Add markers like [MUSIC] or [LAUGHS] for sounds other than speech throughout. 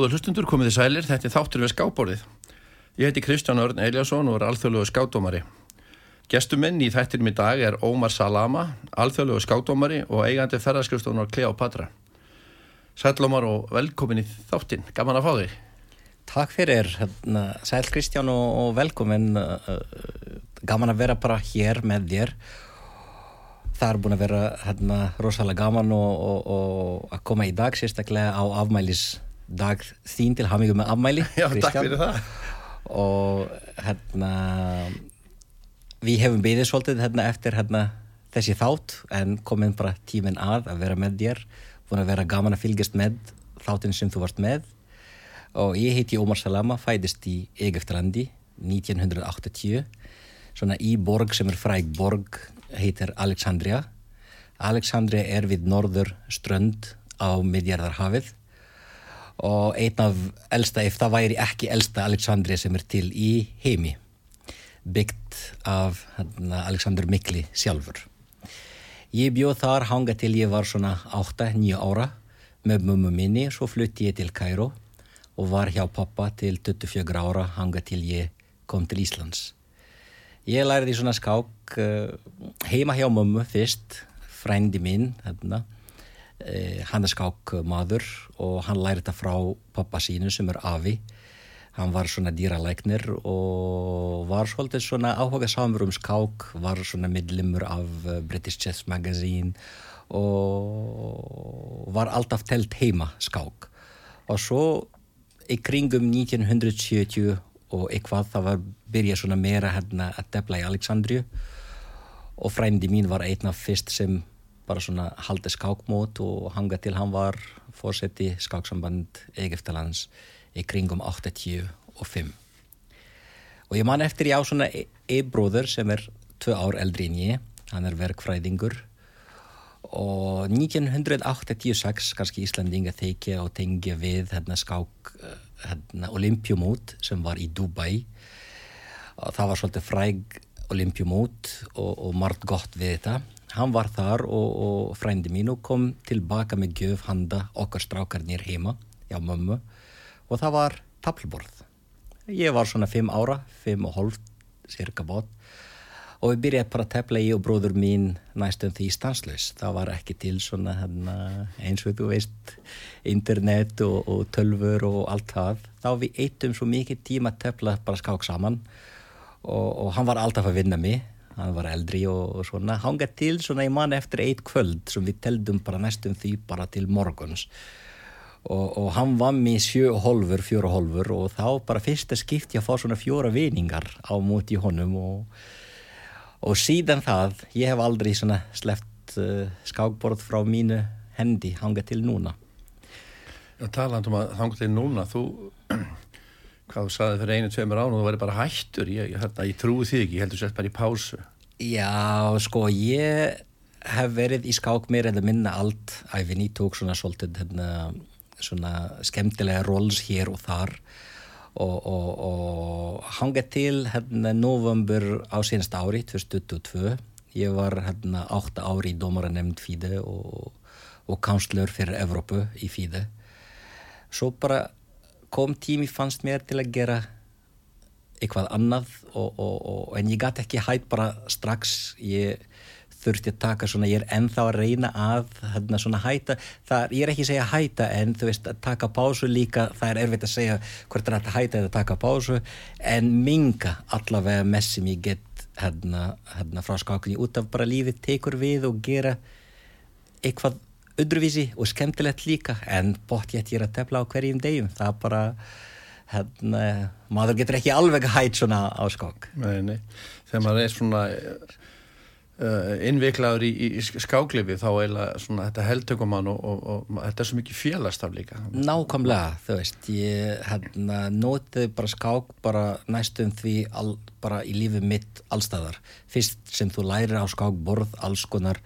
Góður hlustundur komiði sælir, þetta er þáttur við skábborðið. Ég heiti Kristján Örn Eliasson og er alþjóðlegu skádómari. Gestuminn í þættinum í dag er Ómar Salama, alþjóðlegu skádómari og eigandi ferðarskristofunar Kleopatra. Sæl Ómar og velkomin í þáttin, gaman að fá þig. Takk fyrir, hérna, sæl Kristján og, velkomin, gaman að vera bara hér með þér. Það er búin að vera hérna, rosalega gaman og, og, og að koma í dag sérstaklega á afmælisdag þín til hafmyggjum með afmæli. Já, Kristján. takk fyrir það. og hérna við hefum beðið svolítið hérna, eftir hérna, þessi þátt en komin bara tíminn að að vera með þér búin að vera gaman að fylgjast með þáttin sem þú varst með og ég heiti Ómar Salama fædist í Egeftalandi 1980 svona í borg sem er fræg borg heitir Alexandria Alexandria er við norður strönd á miðjarðarhafið og einn af elsta, ef það væri ekki elsta Alexandria sem er til í heimi byggt af hérna, Alexander Mikli sjálfur. Ég bjóð þar hanga til ég var svona 8-9 ára með mummu minni, svo flutti ég til Kæró og var hjá pappa til 24 ára hanga til ég kom til Íslands. Ég læriði svona skák uh, heima hjá mummu fyrst frændi minn hérna. Eh, hann er skák maður og hann læri þetta frá pappa sínu sem er Afi. Hann var svona dýralæknir og var svolítið svona áhuga samur um skák var svona midlimur af eh, British Chess Magazine og var alltaf telt heima skák. Og svo í kringum 1970 og eitthvað það var byrjað svona meira hérna að defla í Alexandriu og frændi mín var einn af fyrst sem bara svona haldið skákmót og hanga til hann var fórseti skáksamband Egeftalands í kringum 85 og ég man eftir ég á svona e-bróður sem er tvö ár eldri en ég. Hann er verkfræðingur. Og 1986 kannski Íslandinga þykja og tengja við hérna skák hérna, olympjumót sem var í Dubai. Og það var svolítið fræg olympjumót og, og margt gott við þetta hann var þar og, og frændi mín og kom tilbaka með gjöf handa okkar strákarnir heima já mömmu. Og það var tablborð ég var svona fimm ára, fimm og hálf cirka bát. Og við byrjaði bara að tefla ég og bróður mín næstum því stanslaus. Það var ekki til svona hana, eins og þú veist internet og, og tölfur og allt það. Þá við eittum svo mikið tíma að tefla bara skák saman. Og, og hann var alltaf að vinna mig hann var eldri og, og svona. Hanga til svona í mann eftir eitt kvöld sem við teldum bara næstum því bara til morguns. Og, og hann var með sjö holfur, fjóra holfur og þá bara fyrsta skipti að fá svona fjóra viningar á móti honum og, og síðan það ég hef aldrei svona sleppt uh, skákborð frá mínu hendi hanga til núna. Já, talandum að þanga til núna, þú, hvað þú saði fyrir einu, tveimur án og þú væri bara hættur, ég, ég, hérna, ég trúi því ekki, ég heldur sett bara í pásu. Já, sko, ég hef verið í skák mér eða minna allt æfinni, tók svona svolítið hérna, svona skemmtilega rolls hér og þar. Og, og, og hanga til hérna november á senast ári 2022 ég var hérna 8 ári í dómaranemnd FIDE og, og kanslur fyrir Evrópu í FIDE svo bara kom tími fannst mér til að gera eitthvað annað og, og, og, en ég gæti ekki hætt bara strax. Ég þurfti að taka svona, ég er ennþá að reyna að hérna svona hætta, það, ég er ekki að segja hætta en þú veist að taka pásu líka það er erfitt að segja hvort það er að hætta eða taka pásu. En minga allavega með sem ég get hérna, hérna frá skákunni út af bara lífið tekur við og gera eitthvað öðruvísi og skemmtilegt líka en bótt ég að er að tefla á hverjum degjum það bara hérna, maður getur ekki alveg hætt svona á skák Nei, nei, þegar maður er svona uh, innviklaður í, í skáklifi þá eiginlega svona þetta heldtökumann og, og, og, og þetta er svo mikið félagstaf líka. Nákvæmlega, þú veist, ég hérna, notið bara skák bara næstum því all, bara í lífið mitt allstæðar. Fyrst sem þú lærir á skákborð alls konar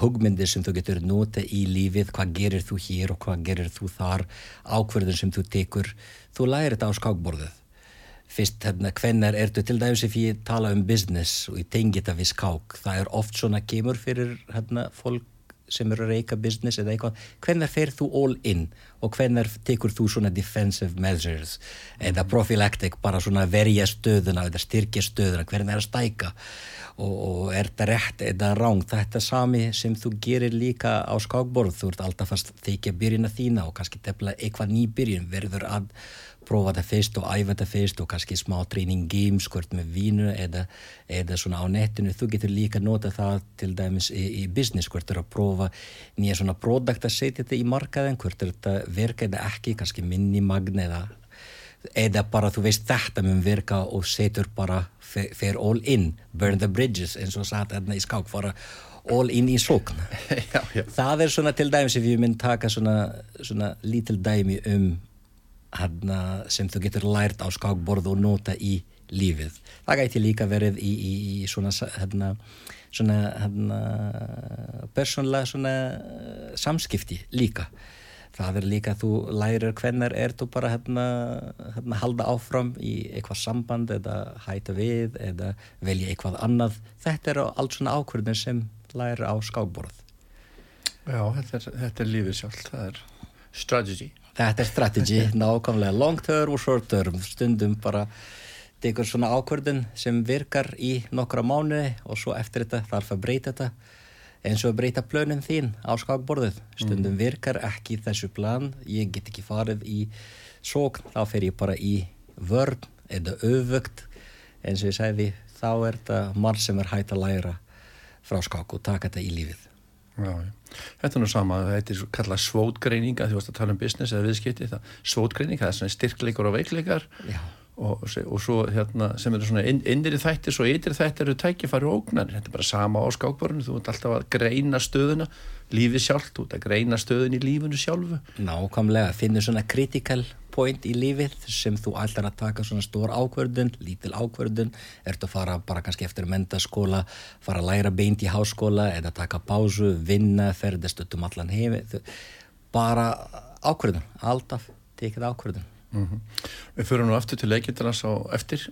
hugmyndir sem þú getur notið í lífið, hvað gerir þú hér og hvað gerir þú þar, ákverðin sem þú tekur, þú lærir þetta á skákborðið. Fyrst hérna hvennar ertu til dæmis ef ég tala um business og ég tengi þetta við skák það er oft svona kemur fyrir hérna fólk sem eru að reyka business eða eitthvað. Hvennar fer þú all in og hvernig tekur þú svona defensive measures eða prophylactic bara svona verja stöðuna eða styrkja stöðuna, hvernig er að stæka og, og er þetta rétt eða ráng, þetta er sami sem þú gerir líka á skákborð, þú ert alltaf fast þykja byrjina þína og kannski tefla eitthvað nýbyrjun verður að prófa þetta fyrst og æfa þetta fyrst og kannski smá training games, hvort með vínu eða, eða svona á netinu, þú getur líka nota það til dæmis í, í business, hvort er að prófa nýja svona produkt að setja þetta í markaðin, hvort er þetta verka eða ekki, kannski minni magna eða eða bara þú veist þetta mun virka og setur bara fer all in, burn the bridges eins og satt hérna í skák, fara all in í sókn [LAUGHS] það er svona til dæmis ef ég mynd taka svona, svona lítil dæmi um hana, sem þú getur lært á skákborð og nota í lífið. Það gæti líka verið í, í, í svona, hana, svona hana, persónlega svona samskipti líka. Það er líka þú lærir hvernig er þú bara hérna, hérna halda áfram í eitthvað samband eða hæta við eða velja eitthvað annað. Þetta er allt svona ákvörðin sem lærir á skákborð. Já, þetta er, þetta er lífið sjálf. Það er strategy. Þetta er strategi, [LAUGHS] nákvæmlega long term og short term, stundum bara tekur svona ákvörðun sem virkar í nokkra mánu og svo eftir þetta þarf að breyta þetta eins og að breyta plönin þín á skakborðið stundum mm. virkar ekki þessu plan. Ég get ekki farið í sókn. Þá fer ég bara í vörn eða öfugt. Eins og ég segði þá er þetta marg sem er hægt að læra frá skak og taka þetta í lífið. Já, þetta er nú sama, þetta er kallað svótgreininga, þú veist að tala um business eða viðskipti, það svótgreininga, það er svona styrkleikar og veikleikar og, og svo hérna sem eru svona innir í þættir, svo ytir þættir eru tækifæri og ógnar, þetta er bara sama á skákborinu, þú ert alltaf að greina stöðuna, lífið sjálf, þú ert að greina stöðun í lífunu sjálfu. Nákvæmlega, finnur svona critical point í lífið sem þú ætlar að taka svona stór ákverðun, lítil ákverðun, ert að fara bara kannski eftir mentaskóla, fara að læra beint í háskóla eða taka pásu, vinna, ferðast um allan hefi, bara ákverðun, alltaf tekið ákverðun. Mm -hmm. Við fyrir nú aftur til leikindunars á eftir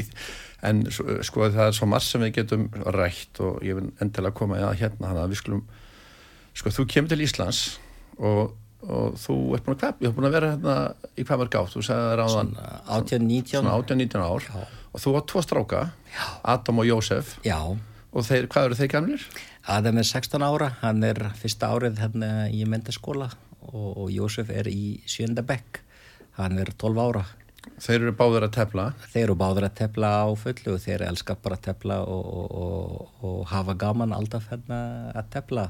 [LAUGHS] en sko það er svo marg sem við getum rætt og ég vil endilega koma í það hérna, þannig að við skulum sko þú kemur til Íslands og og þú ert búin að hef búin að vera hérna í hvað var gátt, þú segði það ráðan 18-19 ár Já. og þú var tvo stráka, Já. Adam og Jósef Já. og þeir, hvað eru þeir gamlir? Adam er 16 ára hann er fyrsta árið hérna í mentarskóla og, og Jósef er í sjönda bekk, hann er 12 ára Þeir eru báður að tefla? Þeir eru báður að tefla á fullu og þeir elskar bara að tefla og, og, og hafa gaman alltaf hérna að tefla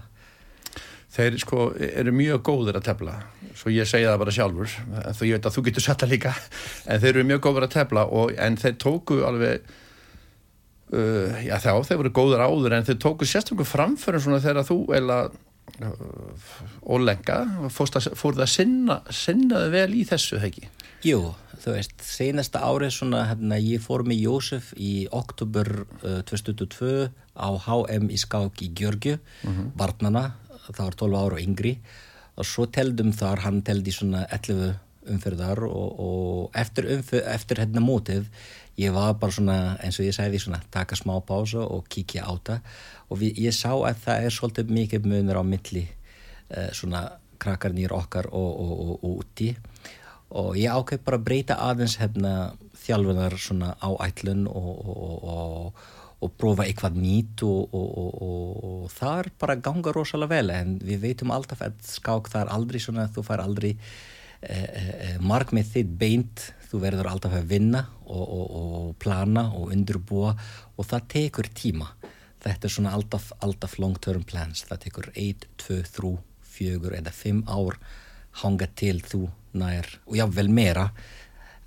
þeir sko eru mjög góðir að tefla svo ég segja það bara sjálfur þú ég veit að þú getur setta líka en þeir eru mjög góðir að tefla og, en þeir tóku alveg uh, já þá, þeir voru góðir áður en þeir tóku sérstaklega framförum svona þegar þú eila ólenga fór það að sinna sinnaði vel í þessu, heggi? Jú, þú veist, senasta árið svona, hérna, ég fór með Jósef í oktober uh, 2022 á HM í skák í Gjörgju, uh -huh. barnana það var 12 ára og yngri og svo teldum þar, hann teldi svona 11 umfyrðar og, og eftir, umfyrð, eftir hérna mótið ég var bara svona, eins og ég segði svona taka smá pása og kíkja á það. Og við, ég sá að það er svolítið mikið munur á milli eh, svona krakkarnir okkar og, og, og úti. Og ég ákveð bara að breyta aðeins hérna þjálfunar svona áætlun og og prófa eitthvað nýtt og, og, og, og það er bara ganga rosalega vel. En við veitum alltaf að skák það er aldrei svona, þú fær aldrei markmið þitt beint þú verður alltaf að vinna og plana og undurbúa og það tekur tíma. Þetta er svona alltaf, alltaf long term plans. Það tekur 1, 2, 3, 4 eða 5 ár hanga til þú nær og já vel meira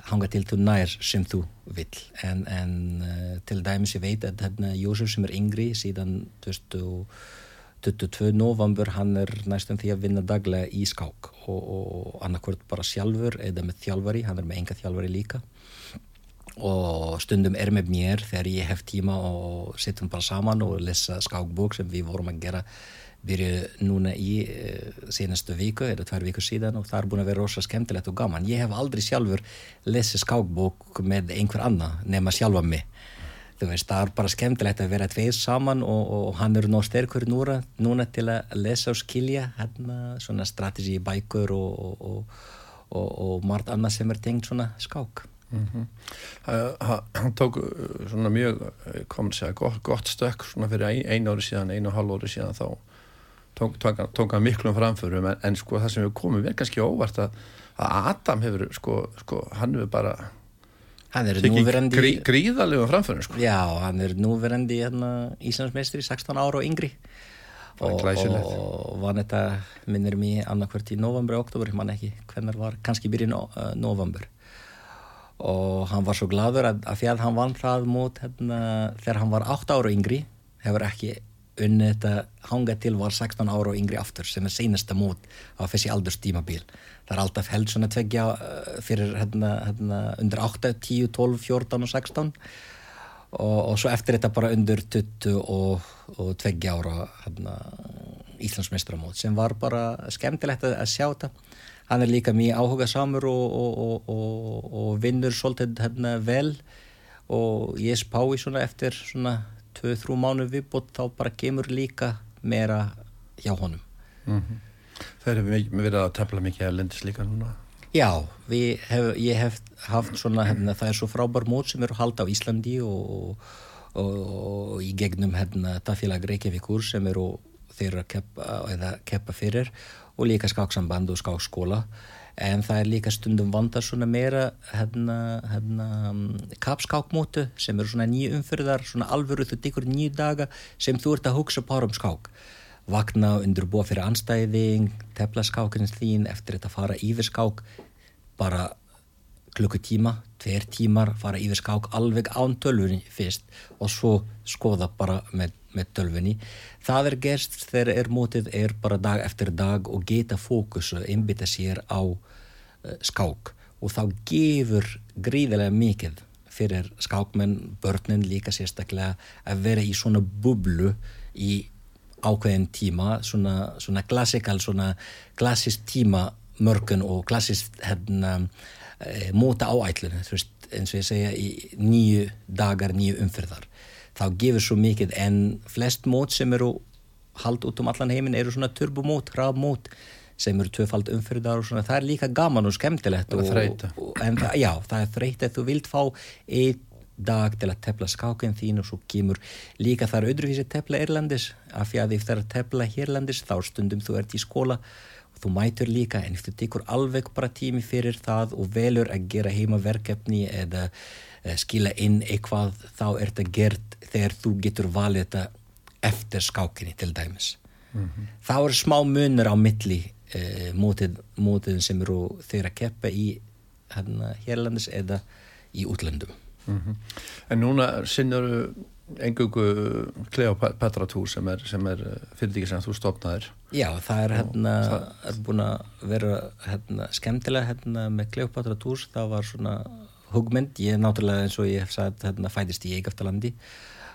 hanga til þú nær sem þú vill. En, en uh, til dæmis ég veit að Jósef sem er yngri síðan 22. november hann er næstum því að vinna daglega í skák og, og annarkvört bara sjálfur eða með þjálfari, hann er með enga þjálfari líka og stundum er með mér þegar ég hef tíma og setjum bara saman og lesa skákbók sem við vorum að gera byrju núna í uh, senastu viku eða tvær viku síðan og það er búin að vera rosa skemmtilegt og gaman. Ég hef aldrei sjálfur lesið skákbók með einhver annar nema sjálfa mig. Þú veist, það er bara skemmtilegt að vera tveir saman og, og hann er ná sterkur núna, núna til að lesa og skilja hérna svona strategi bækur og, og, og margt annað sem er tengt svona skák mm -hmm. Hann tók uh, svona mjög, uh, komið að segja, gott, gott stökk svona fyrir ein, einu ári síðan, einu og hálf ári síðan þá tók, hann miklum framförum en, en sko það sem hefur komið verið kannski óvart að, að Adam hefur sko, sko hann hefur bara Hann er núverandi... Grí, gríðarlega framförum sko. Já, hann er núverandi hérna, Íslandsmeistri, 16 ára og yngri. Og, og var þetta, minnir mér, annarkvært í november og oktober, ég man ekki hvernig var, kannski byrjun uh, november. Og hann var svo gladur að, að fjall hann vann það mót hérna, þegar hann var 8 ára og yngri, hefur ekki unnið þetta hanga til var 16 ára og yngri aftur sem er seinasta mót á þessi aldurstímabil það er alltaf held svona tveggja uh, fyrir hérna, hérna undir 8, 10, 12, 14 og 16 og, og svo eftir þetta bara undir 20 og, og tveggja ára hérna, Íslandsmeistramót sem var bara skemmtilegt að, að sjá þetta. Hann er líka mjög áhuga samur og, og vinnur svolítið hérna vel. Og ég spái svona eftir svona 2-3 mánu viðbútt þá bara kemur líka meira hjá honum. Mm Það hefur verið að tefla mikið að lendis líka núna. Já, hef, ég hef haft svona hefna, það er svo frábær mót sem eru halda á Íslandi og, og, og í gegnum hefna, tafélag Reykjavíkur sem eru þeirra að keppa, keppa fyrir og líka skáksamband og skákskóla en það er líka stundum vandar svona meira hérna, hérna kapskákmótu sem eru svona nýju umfyrðar svona alvöru þú dikur nýju daga sem þú ert að hugsa bara um skák vakna undir búa fyrir anstæðing tefla skákins þín eftir þetta fara yfir skák bara klukkutíma, tver tímar fara yfir skák alveg án tölvunni fyrst og svo skoða bara með, með tölvunni. Það er gerst þegar er mótið er bara dag eftir dag og geta fókusu einbita sér á uh, skák. Og þá gefur gríðilega mikið fyrir skákmenn, börnin líka sérstaklega að vera í svona bublu í ákveðin tíma, svona, svona klassikal, svona klassist tíma mörgun og klassist hérna, e, móta áætlun, eins og ég segja í nýju dagar, nýju umfyrðar þá gefur svo mikið en flest mót sem eru hald út um allan heiminn eru svona turbomót, rafmót sem eru tvöfald umfyrðar og svona það er líka gaman og skemmtilegt og, og, en já, það er þreyt að þú vilt fá einn dag til að tefla skákinn þín og svo kemur líka þar öðruvísi tefla Erlandis af því að ef það er tefla Hérlandis þá stundum þú ert í skóla og þú mætur líka en þú tekur alveg bara tími fyrir það og velur að gera heimaverkefni eða skila inn eitthvað þá er þetta gert þegar þú getur valið þetta eftir skákinni til dæmis. Mm -hmm. þá er smá munur á milli eh, mótið, mótið sem eru þeirra keppa í hérna hérlandis eða í útlöndum mm -hmm. En núna sinnur engungu Kleopatra túr sem er, er eh, fyrirtæki sem þú stopnaðir Já, það er hérna það... er búin að vera hérna, skemmtilega hérna með Kleopatra túr það var svona hugmynd, ég er náttúrulega eins og ég hef sagt hérna, fæðist í Eigaftalandi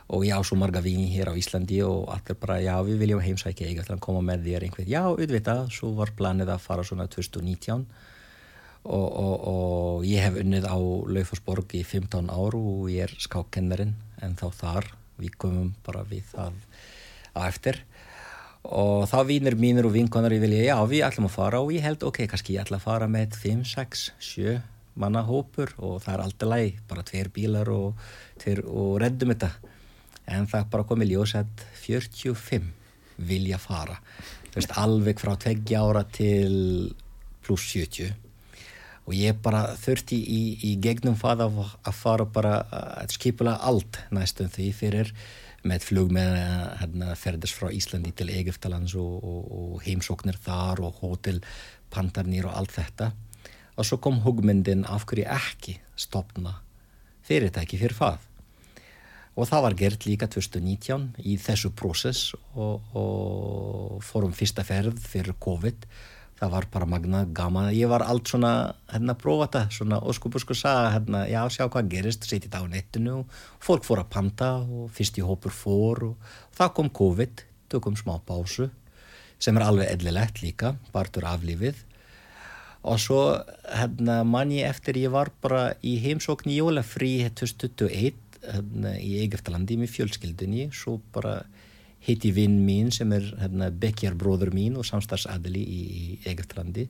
og ég á svo marga vini hér á Íslandi og allir bara, já við viljum heimsækja Eigaftaland koma með þér einhvern, já auðvitað svo var planið að fara svona 2019 og, og, og ég hef unnið á Laufarsborg í 15 ár og ég er skákkennerinn en þá þar, við komum bara við það á eftir. Og þá vínir mínir og vinkonar ég vilja, já við ætlum að fara og ég held ok, kannski ég ætla að fara með 5, 6, 7 mannahópur og það er alltaf læg, bara tveir bílar og, tveir, og reddum þetta. En það bara komið ljósað 45 vilja fara. Veist, alveg frá tveggja ára til pluss 70 og ég bara þurfti í, í gegnum það að, að fara bara að skipula allt næstum því fyrir með flug með hérna, ferðast frá Íslandi til Egeftalands og, og, og heimsóknir þar og hótelpantarnir og allt þetta. Og svo kom hugmyndin af hverju ekki stopna fyrirtæki fyrir það. Og það var gert líka 2019 í þessu prósess og, og fórum fyrsta ferð fyrir COVID það var bara magna gaman. Ég var allt svona hérna að prófa þetta svona óskupusku saga hérna já sjá hvað gerist setið á netinu og fólk fór að panta og fyrst í hópur fór og það kom COVID tökum smá pásu sem er alveg eðlilegt líka partur af lífið og svo hérna, mann ég eftir ég var bara í heimsókn í jólafrí 2021 hérna, í Egeftalandi með fjölskyldunni svo bara hitti vinn mín sem er hérna, bekkjarbróður mín og samstarfsadeli í, í Egeftalandi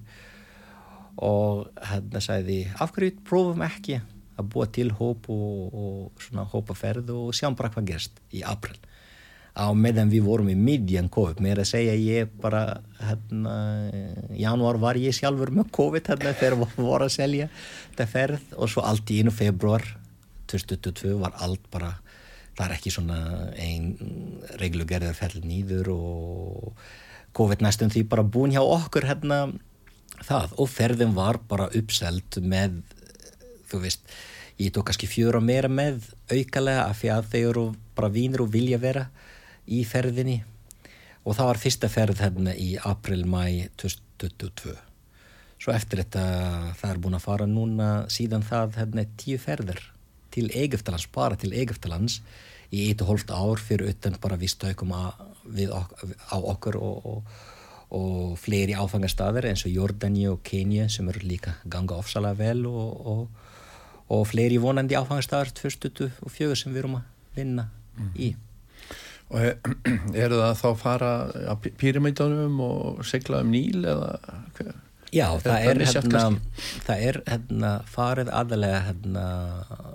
og hérna sagði af hverju prófum ekki að búa til hóp og, og svona hópaferð og sjáum bara hvað gerst í april á meðan við vorum í midjan COVID mér að segja ég bara hérna, januar var ég sjálfur með COVID hérna þegar við vorum að selja þetta ferð. Og svo allt í einu februar 2022 var allt bara það er ekki svona einn reglugerðar ferð nýður og COVID næstum því bara búin hjá okkur hérna það. Og ferðin var bara uppselt með þú veist, ég tók kannski fjóra meira með aukalega af því að þeir eru bara vínir og vilja vera í ferðinni. Og það var fyrsta ferð hérna í april-mæ 2022 svo eftir þetta það er búin að fara núna síðan það hérna tíu ferðir til Egeftalans, bara til Egeftalans í eitt og hólft ár fyrir utan bara við ok á okkur og, og, og fleiri áfangastafir eins og Jordani og Kenya sem eru líka ganga ofsalega vel og, og fleiri vonandi áfangastafir 2024 sem við erum að vinna mm. í Og [CLEARS THROAT] eru það þá fara á pyramídunum og segla um Níl eða hver? Já, það er, hérna, það er hérna farið aðalega hérna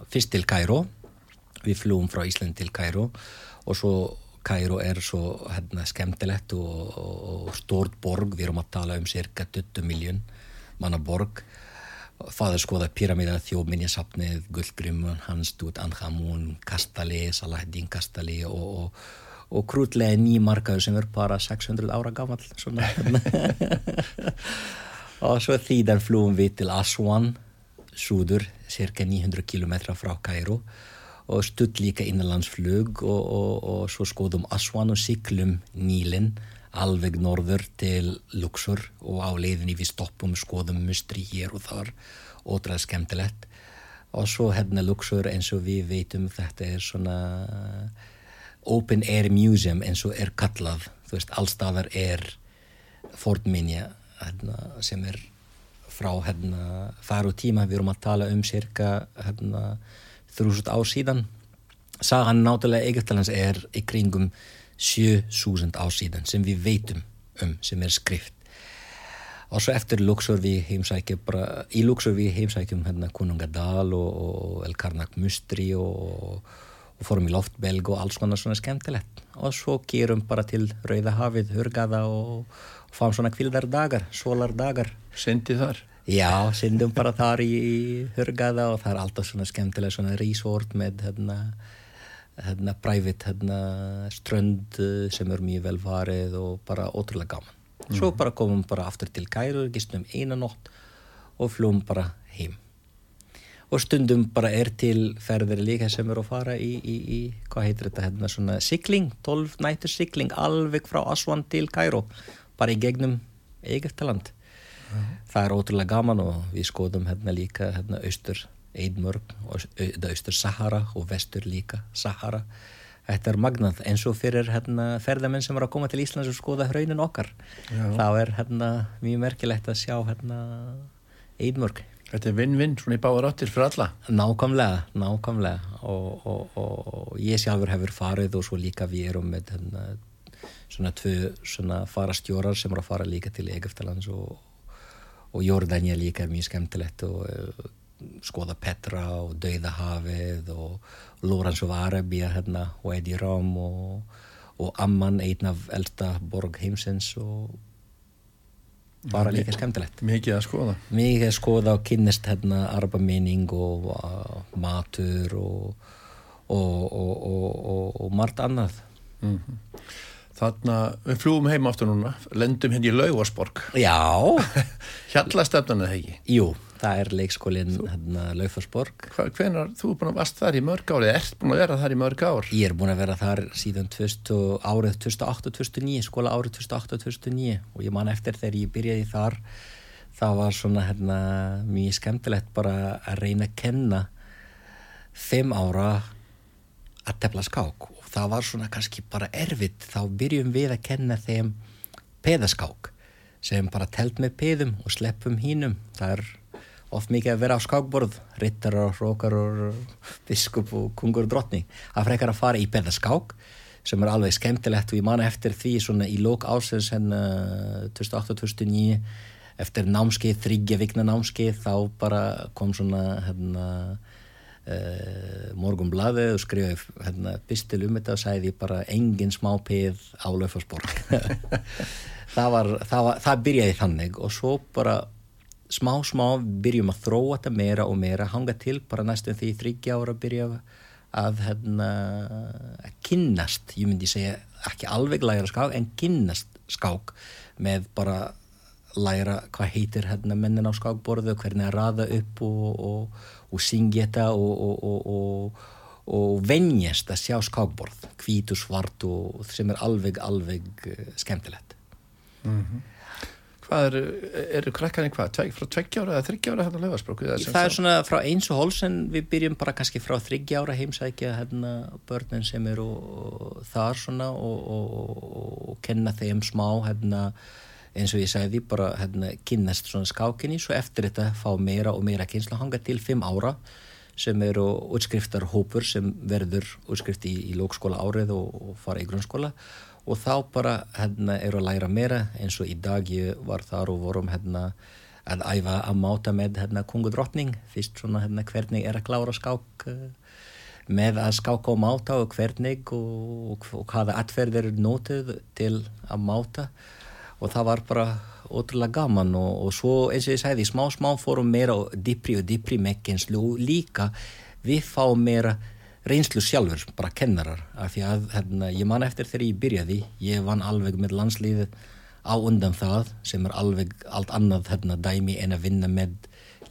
fyrst til Kæró við flúum frá Ísland til Kæró og svo Kæró er svo hérna skemmtilegt og, og stort borg, við erum að tala um cirka 20 miljón manna borg. Það er skoða pyramíða þjóminjasapnið, Guldgrimun, Hanstút, Anhamun, Kastali, Salahdin Kastali og, og, og krútlega nýmarkaður sem er bara 600 ára gammal [LAUGHS] [LAUGHS] og svo þýðan flúum við til Aswan súður, cirka 900 km frá Kæró og stutt líka innanlandsflug og, og, og svo skoðum Aswan og syklum Nílinn alveg norður til Luxor og á leiðinni við stoppum skoðum mustri hér og þar. Ótrúlega skemmtilegt. Og svo hérna Luxor eins og við veitum þetta er svona open air museum eins og er kallað. Þú veist allstafar er fornminja hérna, sem er frá hérna far og tíma. Við erum að tala um cirka hérna þrjúsut á síðan. Sagan náttúrulega Egeftalans er í kringum 7000 ásíðan sem við veitum um sem er skrift. Og svo eftir Luxor við heimsækjum bara, í Luxor við heimsækjum hérna Kunungadal og, og El Karnak Mustri og, og fórum í Loftbelg og alls konar svona skemmtilegt. Og svo gerum bara til Rauðahafið, Hurgaða og fáum svona kvildardagar, solardagar Syndi þar? Já, syndum bara þar í, Hurgaða og það er alltaf svona skemmtilega svona resort með hérna hérna private hérna strönd eh, sem er mjög vel farið og bara ótrúlega gaman mm. svo bara komum bara aftur til Kæru gistum eina nótt og flum bara heim og stundum bara er til ferðir líka sem eru að fara í, í, í hvað heitir þetta hérna svona sikling 12 nættur sikling alveg frá Aswan til Kæru bara í gegnum Egeftaland mm. það er ótrúlega gaman og við skoðum hérna líka hérna austur Eidmörg og austur Sahara og vestur líka Sahara. Þetta er magnað eins og fyrir hérna, ferðamenn sem er að koma til Íslands og skoða hraunin okkar. Já. þá er hérna, mjög merkilegt að sjá hérna, Eidmörg Þetta er vinn-vinn svona í báðar áttir fyrir alla. Nákvæmlega, nákvæmlega. Og, og, og, og ég sjálfur hefur farið og svo líka við erum með hérna, svona tvö svona farastjórar sem er að fara líka til Egeftalands og Jordania líka er mjög skemmtilegt og skoða Petra og Dauðahafið og Lawrence of Arabia hérna, og Eddie Rom og, og Amman, einn af elsta borg heimsins og bara líka skemmtilegt. mikið að skoða. Mikið að skoða og kynnist hérna arabamening og uh, matur og, og, og margt annað. Mm -hmm. Þannig að við flúum heim aftur núna lendum henni í Laugarsborg. Já. [LAUGHS] Hjallastefnan er það ekki? Jú það er leikskólinn hérna, Laufarsborg Hvenar, þú er búin að vast þar í mörg ár eða ert búin að vera þar í mörg ár? Ég er búin að vera þar síðan 2000, árið 2008-2009 skóla árið 2008-2009 og ég man eftir þegar ég byrjaði þar það var svona hérna, mjög skemmtilegt bara að reyna að kenna fimm ára að tefla skák það var svona kannski bara erfitt. Þá byrjum við að kenna þeim peðaskák sem bara telt með peðum og sleppum hínum. Það er oft mikið að vera á skákborð rittarar, rókarar, biskup og kungur og drottning. Að frekar að fara í beða skák sem er alveg skemmtilegt og ég man eftir því svona í lók ásins henn 2008-2009 eftir námskeið, þryggja vikna námskeið þá bara kom svona hérna uh, morgun blaðið og skrifaði hérna pistil um þetta og sæði bara engin smá peð á Laufarsborg [LAUGHS] það það það byrjaði þannig og svo bara smá smá byrjum að þróa þetta meira og meira hanga til bara næstum því þryggja ára byrja að hérna að kynnast, ég myndi segja ekki alveg læra skák en kynnast skák með bara læra hvað heitir hérna mennin á skákborðu hvernig að raða upp og, og, og syngja þetta og, og venjast að sjá skákborð hvít og svart og sem er alveg, alveg uh, skemmtilegt mm -hmm. Hvað eru, eru krakkarinn hvað? Tveg, frá tveggjára eða þryggjára hérna löfarsbróku? Það er svona frá eins og hóls en við byrjum bara kannski frá þryggjára heimsækja hérna börnin sem eru þar svona og kenna þeim smá hérna eins og ég sagði bara hérna, kynnast svona skákinni svo eftir þetta fá meira og meira kynnsla hanga til fimm ára sem eru útskriftar hópur sem verður útskrift í, í lókskóla árið og, og fara í grunnskóla. Og þá bara hérna, eru að læra meira eins og í dag ég var þar og vorum hérna, að æfa að máta með hérna, kongudrottning fyrst svona hérna, hvernig er að klára skák uh, með að skáka og máta og hvernig og, og, og hvaða atferðir nótið til að máta og það var bara ótrúlega gaman og, og svo eins og ég segði smá smá fórum meira og dipri og dipri mekkenslu og líka við fáum meira reynslu sjálfur, bara kennarar. Af því að hérna, ég man eftir þegar ég byrjaði ég vann alveg með landslíðið á undan það sem er alveg allt annað hérna, dæmi en að vinna með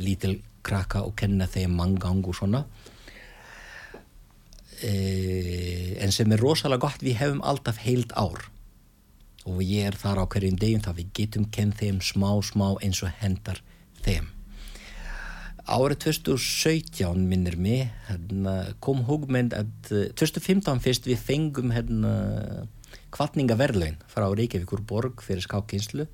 lítil krakka og kenna þeim manngang og svona. E, en sem er rosalega gott við hefum alltaf heilt ár og ég er þar á hverjum degum þá við getum kenn þeim smá smá eins og hendar þeim. Árið 2017 minnir mig hérna, kom hugmynd að 2015 fyrst við fengum hérna, kvartningaverðlaun frá Reykjavíkur borg fyrir skákinslu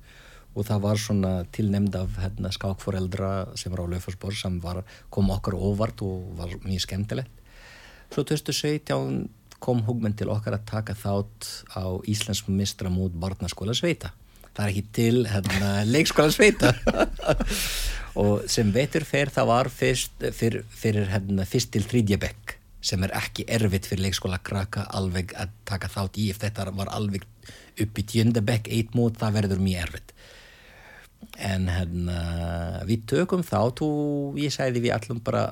og það var svona tilnemd af hérna, skákforeldra sem var á Laufarsborg sem var, kom okkar óvart og var mjög skemmtilegt. Svo 2017 kom hugmynd til okkar að taka þátt á Íslands mistra mút barnaskóla sveita það er ekki til hérna, [LAUGHS] leikskóla sveita [LAUGHS] og sem veitur fer það var fyrst, fyr, fyrir hérna, fyrst til þrýdjabekk sem er ekki erfitt fyrir leikskóla kraka alveg að taka þátt í. Ef þetta var alveg upp í tjöndabekk eitt mút það verður mjög erfitt. En hérna við tökum þátt og ég sæði við allum bara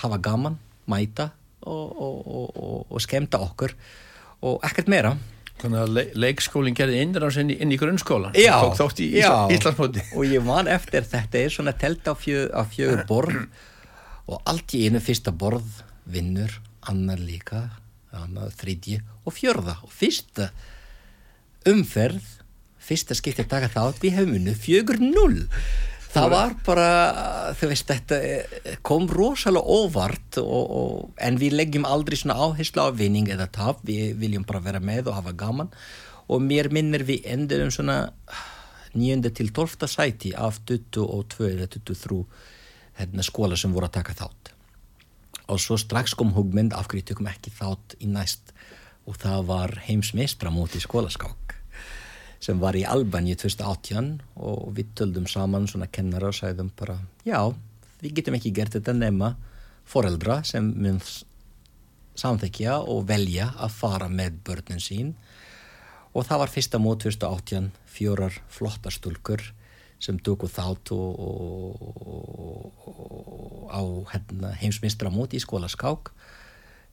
hafa gaman, mæta og, og, og, og skemta okkur og ekkert meira. Þannig að le leikskólinn gerði innræðans inn, inn í grunnskóla. Já, í já. Og ég man eftir þetta er svona telt á, fjö, á fjögur borð og allt í einu fyrsta borð vinnur, annar líka annar þrítji og fjörða og fyrsta umferð fyrsta skiptið taka þátt við hefum unnu fjögur null það var bara, þú veist, þetta eh, kom rosalega óvart og, og, en við leggjum aldrei svona áherslu á vinning eða tap, við viljum bara vera með og hafa gaman. Og mér minnir við endurum svona nýjönda til tólfta sæti af 22 eða 23 hérna, skóla sem voru að taka þátt. Og svo strax kom hugmynd af hverju tökum ekki þátt í næst. Og það var heimsmeistra múti skólaskák sem var í Albaníu 2018 og við töldum saman svona kennara og sæðum bara já, við getum ekki gert þetta nema foreldra sem mun samþekja og velja að fara með börnin sín. Og það var fyrsta mót 2018 fjórar flotta stúlkur sem tóku þátt og, og, og, á hérna, heimsmystra mót í skólaskák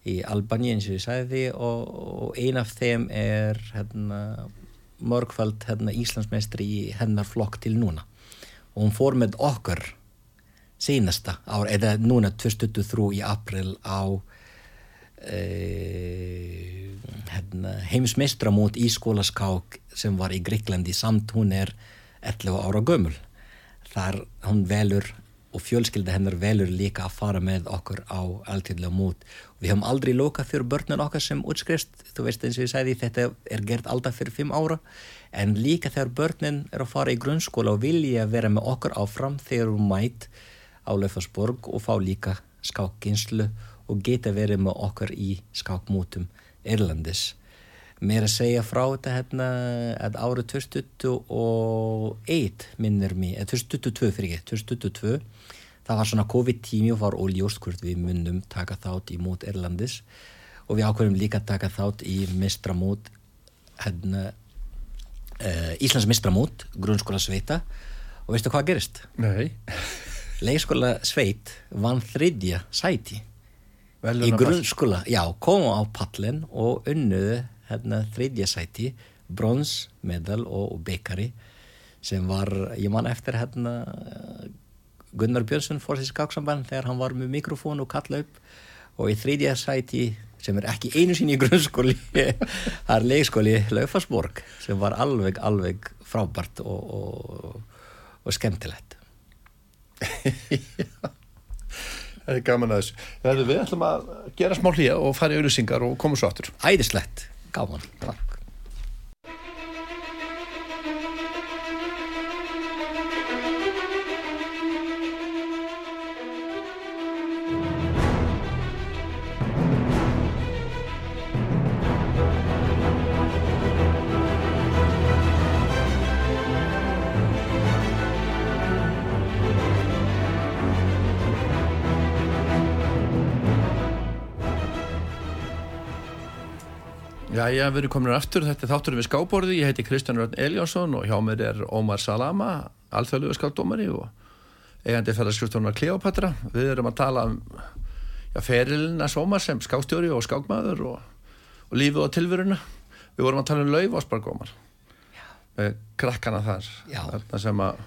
í Albaníu eins og ég sæði og ein af þeim er hérna mörgfald hérna, Íslandsmeistri í hennar flokk til núna. Og hún fór með okkur seinasta ár, eða núna 2023 í april á e, hérna, heimsmeistramót í skólaskák sem var í Greiklandi samt. Hún er 11 ára gömul. Þar hún velur og fjölskylda hennar velur líka að fara með okkur á alltíðlega mót. Við höfum aldrei lokað fyrir börnun okkar sem útskrist þú veist eins og ég sagði þetta er gert alltaf fyrir fimm ára. En líka þegar börnun er að fara í grunnskóla og vilja vera með okkur áfram þegar hún mætt á Löfarsborg og fá líka skákkynslu og geta verið með okkar í skákmótum Erlandis. Mér að segja frá þetta hérna að árið 2021 minnir mér, eða 2022 fyrir ekki, 2022 það var svona COVID-tími og var óljóst hvort við myndum taka þátt í mót Erlandis og við ákveðum líka að taka þátt í mistramót hérna uh, Íslands mistramót grunnskóla sveita og veistu hvað gerist? Nei. [LAUGHS] Leikskóla sveit vann þriðja sæti Veluna í grunnskóla, já, komu á pallin og unnuðu hérna þriðja sæti, bronsmedal og, og bekari sem var, ég man eftir hérna Gunnar Björnsson fór þessi skáksamband þegar hann var með mikrofón og kalla upp og í þriðja sæti sem er ekki einu sín í grunnskóli það [LAUGHS] er leikskóli Laufarsborg sem var alveg, alveg frábært og, og, og skemmtilegt [LAUGHS] Það er gaman að þessu. Við ætlum að gera smá hlýja og fara í auðlýsingar og koma svo aftur. Æðislegt, gaman, Já, hef verið komin aftur, þetta er þátturinn við skábborði, ég heiti Kristján Rörn Eliasson og hjá mér er Ómar Salama, alþjóðluðu skápdómari og eigandi ferðarskriftúnar Kleopatra. Við erum að tala um ferilina Ómar sem skástjóri og skákmaður og, og lífið og tilveruna. Við vorum að tala um laufáspark Ómar, með krakkana þar, þarna sem að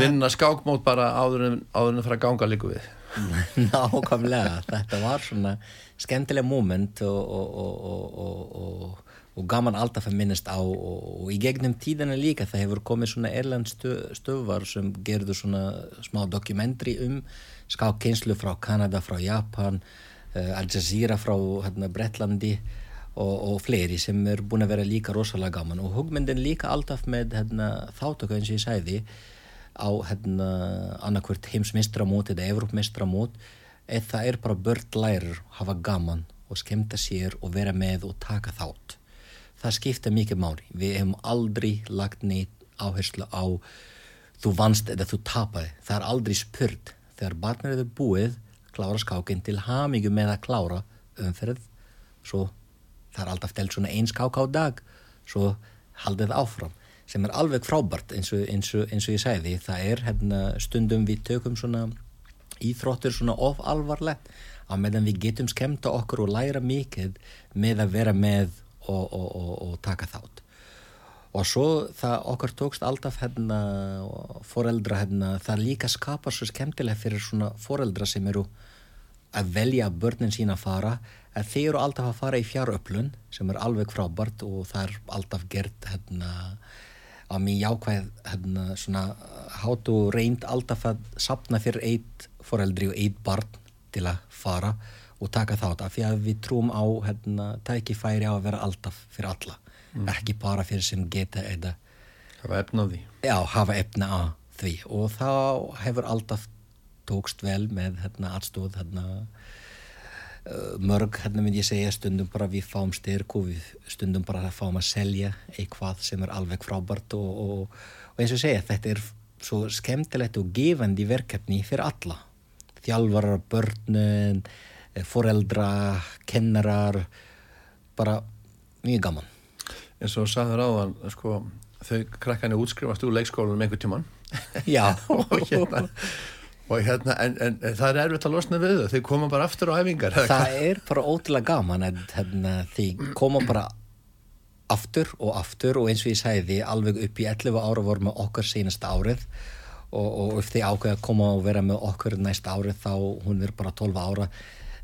vinna skákmót bara áður en það fara að ganga líku við. [LAUGHS] nákvæmlega, þetta var svona skemmtileg moment og, og, og, og, og gaman alltaf að minnast á og í gegnum tíðana líka það hefur komið svona erlend stö, stöðvar sem gerðu svona smá dokumentri um skákkynslu frá Kanada, frá Japan uh, Al Jazeera frá hérna, Bretlandi og fleiri sem er búin að vera líka rosalega gaman. Og hugmyndin líka alltaf með hérna, þáttöku eins og ég sæði á hérna, annarkvört heimsmistramót eða Evrópmistramót eða það er bara börn lærir hafa gaman og skemta sér og vera með og taka þátt. Það skipta mikið máli. Við hefum aldrei lagt neitt áherslu á þú vannst eða þú tapaði. Það er aldrei spurt. Þegar barnir eru búið klára skákinn til hamingu með að klára umferð. Svo það er alltaf telt svona einn skák á dag. Svo haldið áfram sem er alveg frábært eins og, eins og, eins og ég segði það er hérna, stundum við tökum svona íþróttur svona of alvarlegt á meðan við getum skemta okkur og læra mikið með að vera með og, og taka þátt. Og svo það okkar tókst alltaf hérna foreldra hérna það líka skapar svo skemmtilega fyrir svona foreldra sem eru að velja börnin sína að fara að þeir eru alltaf að fara í fjáröflun sem er alveg frábært og það er alltaf gert hérna að mér jákvæð hérna, svona hátu reynd alltaf að sapna fyrir eitt foreldri og eitt barn til að fara og taka þátt af því að við trúum á hérna, tækifæri á að vera alltaf fyrir alla mm. ekki bara fyrir sem geta eða hafa efna á því já, hafa efna á því og þá hefur alltaf tókst vel með hérna, aðstóð hérna mörg, hérna myndi ég segja stundum bara við fáum styrk og við stundum bara fáum að selja eitthvað sem er alveg frábært og, og, og eins og segja þetta er svo skemmtilegt og gefandi verkefni fyrir alla. Þjálfarar, börnun foreldra, kennarar bara mjög gaman. Eins og sagður áðan sko, þau krakkan er útskrifast úr leikskólanum einhver tíman já. [LAUGHS] Og hérna og hérna, en, en, en það er erfitt að losna við þau, þau koma bara aftur á æfingar það er bara ótrúlega gaman en hérna, þau koma bara aftur og aftur og eins og ég sæði alveg upp í 11 ára voru með okkar senasta árið og, og ef þau ákveða að koma og vera með okkur næsta árið þá hún er bara 12 ára.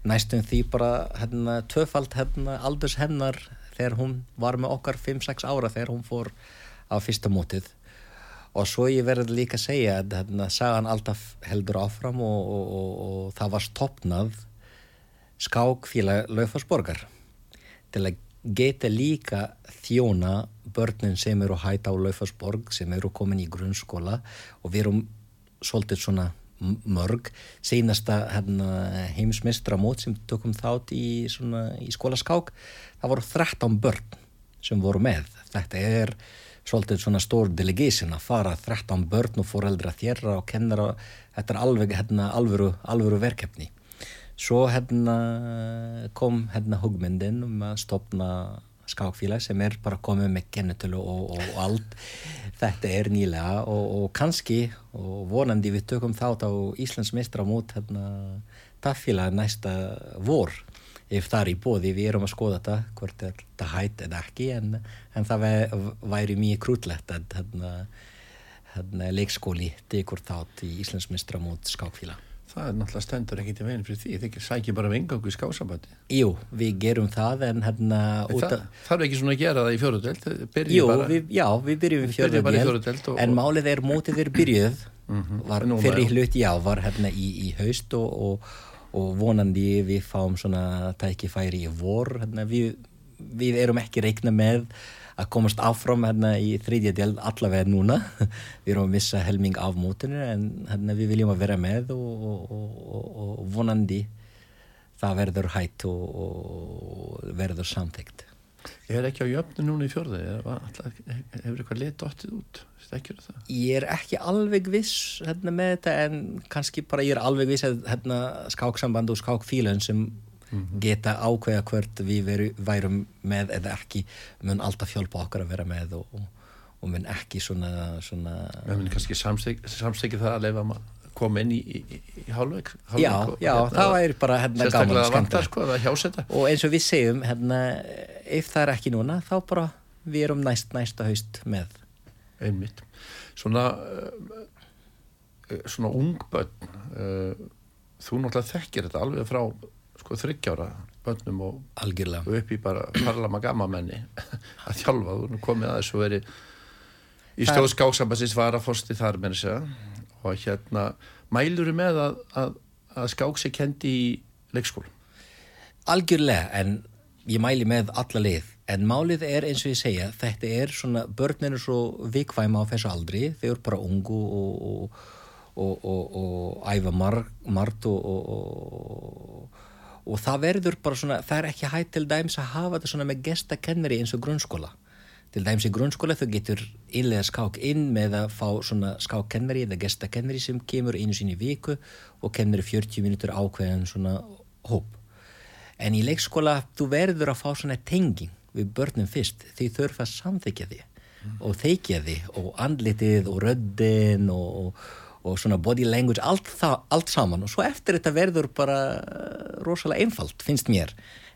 Næstum því bara hérna, töfald hérna, aldurs hennar þegar hún var með okkar 5-6 ára þegar hún fór á fyrsta mótið og svo ég verði líka að segja að hérna, sagan alltaf heldur áfram og, og, og, það var stoppnað skákfíla Laufarsborgar til að geta líka þjóna börnin sem eru hægt á Laufarsborg sem eru komin í grunnskóla og við erum svolítið svona mörg. Seinasta hérna, heimsmystra mót sem tökum þátt í, svona, í skólaskák það voru 13 börn sem voru með. Þetta er svolítið svona stór delegation að fara 13 börn og foreldra þérra og kennara þetta er alveg hérna, alvöru, alvöru verkefni. Svo hérna kom hérna hugmyndin um að stopna skákfélag sem er bara komið með kennetölu og, og, allt. Þetta er nýlega og, og kannski og vonandi við tökum þátt á Íslands mestramót hérna, taffélag næsta vor ef það er í bóði, við erum að skoða þetta hvort er þetta hætt eða ekki en, en það væri mjög krútlegt að hérna, hérna, leikskóli tekur þátt í Íslands mestramót skákfélag Það er náttúrulega stendur ekkit í veginn fyrir því, þið sækir bara vengangu í skásambandi. Jú, við gerum það en hérna... En það þarf ekki svona að gera það í fjörudelt? Jú, bara, við, já, við byrjum í fjörudelt, og, en málið er mótið er byrjuð, mm -hmm, var fyrir hlut, já, var hérna í, í haust og, og, og vonandi við fáum svona tækifæri í vor, hérna við, við erum ekki reikna með að komast áfram hérna í þriðja del allavega núna. [LAUGHS] Við erum að missa helming af mótinu en hérna við viljum að vera með og, og, og, og vonandi það verður hætt og verður Ég er ekki á jöfnu núna í fjörðu hefur eitthvað lit óttið út? Ég er ekki alveg viss hérna, með þetta en kannski bara ég er alveg viss að hérna, skáksamband og skákfílan sem mm -hmm. geta ákveða hvert við veru, værum með eða ekki mun alltaf hjálpa okkar að vera með og, og, og mun ekki svona, svona munum kannski samstekið það að leifa að koma inn í, í, í hálfveik Já, já, hérna, það væri bara hérna gaman og skemmt sko, og eins og við segjum hérna, ef það er ekki núna þá bara við erum næst næsta haust með. Einmitt. Svona uh, svona ungbönn uh, þú náttúrulega þekkir þetta alveg frá sko þryggjára bönnum og, og upp í bara parlama gammamenni [LAUGHS] að þjálfa, þú komið að þessu veri í stjóð skáksambasins var að fórsti þar með þess að og hérna mælur þú með að, að, að skáks er kendi í leikskólu? Algjörlega, en ég mæli með alla leið, en málið er eins og ég segja, þetta er svona börninu svo vikvæma á þessu aldri, þau eru bara ungu og og, og, og, æfa margt og og það verður bara svona, það er ekki hægt til dæms að hafa þetta svona með gestakennari eins og grunnskóla til dæms í grunnskóla þau getur innlega skák inn með að fá svona skákkennari eða gestakennari sem kemur einu í viku og kennir 40 minútur ákveðan svona hóp en í leikskóla þú verður að fá svona tenging við börnum fyrst því þurfa að samþykja því mm. og þeikja því og andlitið og röddin og, og og svona body language, allt, það, allt saman og svo eftir þetta verður bara uh, rosalega einfalt, finnst mér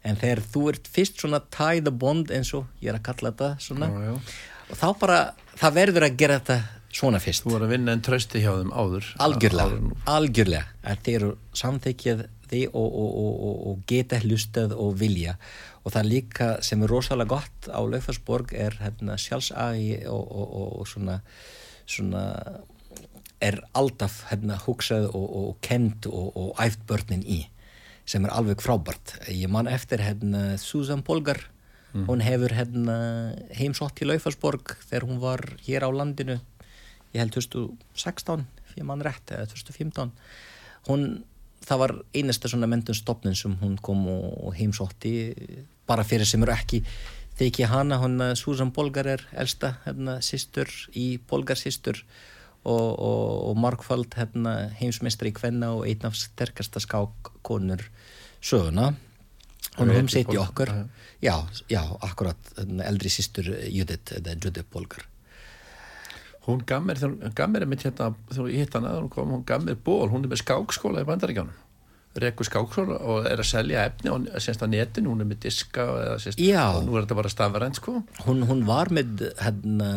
en þegar þú ert fyrst svona tie the bond eins og ég er að kalla þetta svona já, já. og þá bara, það verður að gera þetta svona fyrst. Þú var að vinna en trösti hjá þeim áður. Algjörlega, áður. algjörlega að þeir eru samþykjað því og, og, og, og geta hlustað og vilja og það líka sem er rosalega gott á Laufarsborg er hérna, sjálfsagi og svona svona er alltaf hérna, hugsað og, og kent og, og æft börnin í sem er alveg frábært. Ég man eftir hérna, Susan Polgar. Mm. hún hefur hérna, heimsótt í Laufarsborg þegar hún var hér á landinu ég held 2016 fyrir mann rétt, eða 2015 hún, það var einasta svona mentunstofnun sem hún kom og heimsótti bara fyrir sem eru ekki þykja hana, hún Susan Polgar er elsta hérna, sýstur í Polgar sýstur og, og, og markfald hérna, heimsmeistri í Kvenna og einn af sterkasta skákkonur söguna. Og hún seti okkur. Já, já, akkurat eldri sýstur Judith, Judith Polgar Hún gaf mér, hérna, þegar ég hitt hana, hún gaf mér ból, hún er með skákskóla í bandaríkjánum Rekku Skáksson og er að selja efni og semst á netinu, hún er með diska og, og nú er þetta bara stafrænt sko. Hún, hún var með hérna,